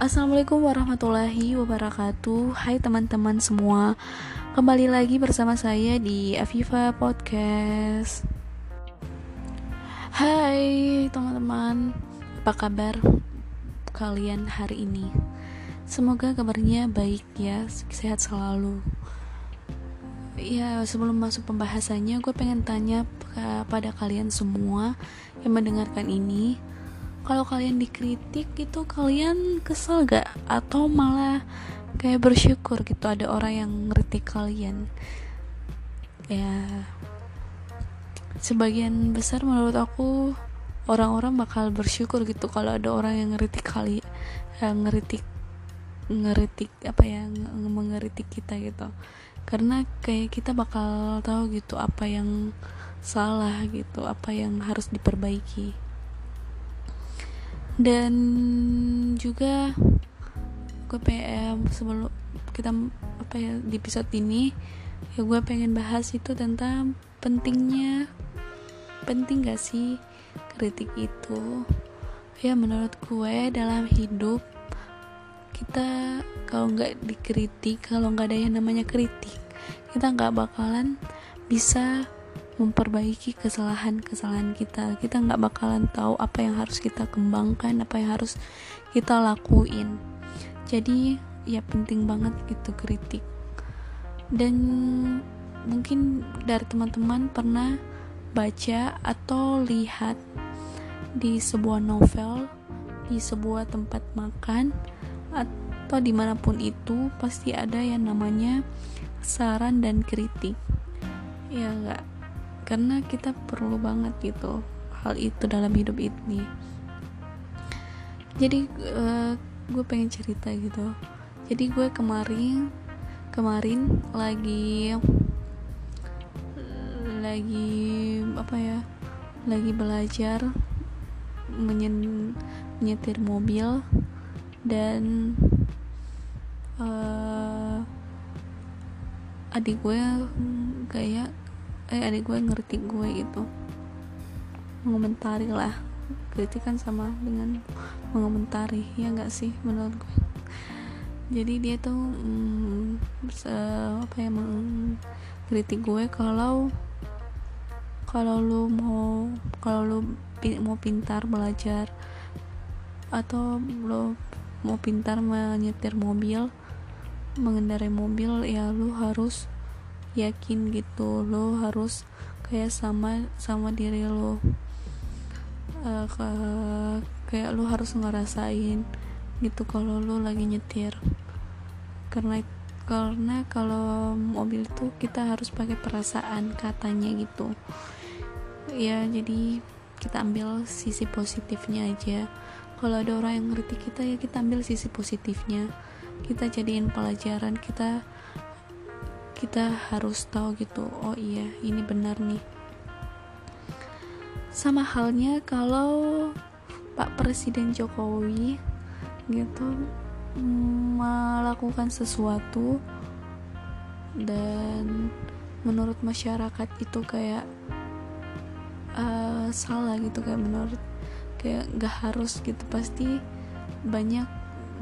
Assalamualaikum warahmatullahi wabarakatuh. Hai teman-teman semua Kembali lagi bersama saya di Aviva Podcast. Hai teman-teman Apa kabar kalian hari ini? Semoga kabarnya baik ya Sehat selalu. Ya sebelum masuk pembahasannya Gue pengen tanya kepada kalian semua Yang mendengarkan ini kalau kalian dikritik itu kalian kesel gak? Atau malah kayak bersyukur gitu ada orang yang ngeritik kalian? Ya sebagian besar menurut aku orang-orang bakal bersyukur gitu kalau ada orang yang ngeritik kali yang ngeritik ngeritik apa ya mengeritik kita gitu. Karena kayak kita bakal tahu gitu apa yang salah gitu apa yang harus diperbaiki dan juga gue pengen sebelum kita apa ya di episode ini ya gue pengen bahas itu tentang pentingnya penting gak sih kritik itu? Ya menurut gue dalam hidup kita kalau nggak dikritik kalau nggak ada yang namanya kritik kita nggak bakalan bisa memperbaiki kesalahan-kesalahan kita. Kita nggak bakalan tahu apa yang harus kita kembangkan apa yang harus kita lakuin. Jadi ya penting banget gitu kritik. Dan mungkin dari teman-teman pernah baca atau lihat di sebuah novel di sebuah tempat makan atau di mana pun itu pasti ada yang namanya saran dan kritik. Ya enggak karena kita perlu banget gitu hal itu dalam hidup ini. Jadi uh, gue pengen cerita gitu. Jadi gue kemarin kemarin lagi lagi apa ya lagi belajar menyen, menyetir mobil dan uh, adik gue kayak eh adik gue ngerti gue gitu. Mengomentari lah. Kritik kan sama dengan mengomentari ya nggak sih menurut gue? Jadi dia tuh mm, se, apa ya mengkritik gue kalau kalau lu mau kalau lu mau pintar belajar atau lo mau pintar menyetir mobil mengendarai mobil ya lu harus yakin gitu lo harus kayak sama sama diri lo. Uh, kayak lo harus ngerasain gitu kalau lo lagi nyetir. Karena karena kalau mobil itu kita harus pakai perasaan katanya gitu. Ya jadi kita ambil sisi positifnya aja. Kalau ada orang yang ngerti kita ya kita ambil sisi positifnya. Kita jadiin pelajaran kita kita harus tahu gitu oh iya ini benar nih. Sama halnya kalau Pak Presiden Jokowi gitu melakukan sesuatu dan menurut masyarakat itu kayak uh, salah gitu kayak menurut kayak gak harus gitu. Pasti banyak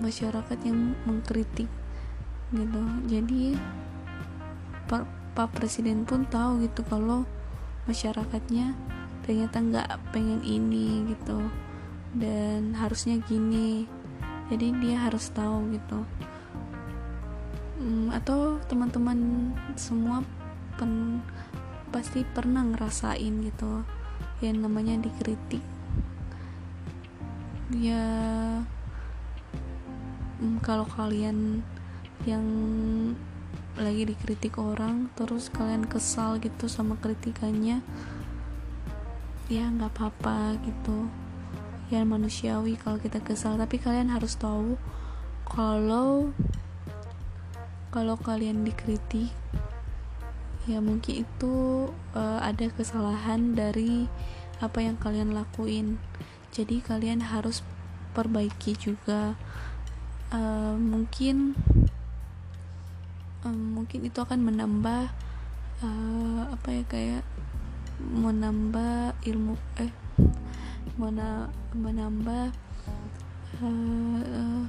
masyarakat yang mengkritik gitu. Jadi Pak, Presiden pun tahu gitu kalau masyarakatnya ternyata nggak pengen ini gitu. Dan harusnya gini. Jadi dia harus tahu gitu. Hmm, atau teman-teman semua pen, pasti pernah ngerasain gitu yang namanya dikritik. Ya hmm, kalau kalian yang lagi dikritik orang terus kalian kesal gitu sama kritikannya ya nggak apa-apa gitu. Ya manusiawi kalau kita kesal tapi kalian harus tahu kalau kalau kalian dikritik ya mungkin itu uh, ada kesalahan dari apa yang kalian lakuin. Jadi kalian harus perbaiki juga. Uh, mungkin mungkin itu akan menambah uh, apa ya kayak menambah ilmu eh mana menambah uh,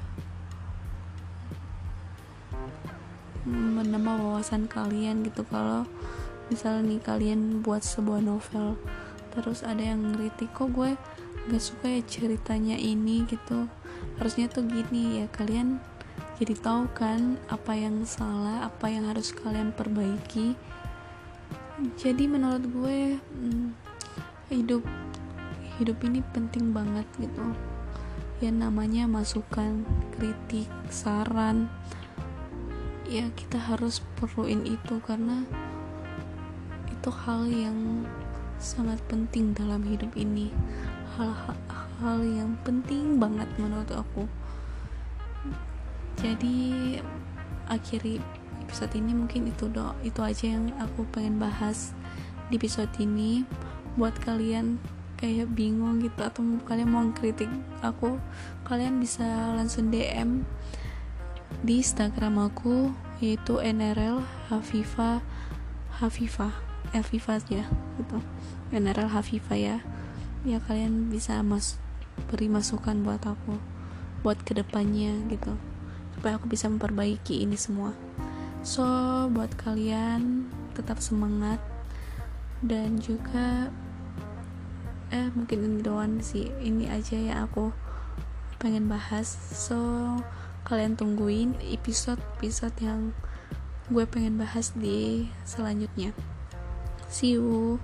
menambah wawasan kalian gitu. Kalau misalnya nih kalian buat sebuah novel terus ada yang ngeritik kok gue gak suka ya ceritanya ini? gitu. Harusnya tuh gini ya kalian jadi tahu kan apa yang salah apa yang harus kalian perbaiki. Jadi menurut gue hmm, hidup hidup ini penting banget gitu. Ya namanya masukan kritik saran. Ya kita harus perluin itu karena itu hal yang sangat penting dalam hidup ini. Hal-hal yang penting banget menurut aku jadi akhiri episode ini mungkin itu do itu aja yang aku pengen bahas di episode ini. Buat kalian kayak bingung gitu atau kalian mau kritik aku kalian bisa langsung DM di Instagram aku yaitu NRL Hafifa Hafifa Hafifa ya gitu. NRL Hafifa ya. Ya kalian bisa mas beri masukan buat aku buat ke depannya gitu supaya aku bisa memperbaiki ini semua. So buat kalian tetap semangat. Dan juga eh mungkin ini doang sih. Ini aja ya aku pengen bahas. So kalian tungguin episode-episode yang gue pengen bahas di selanjutnya. See you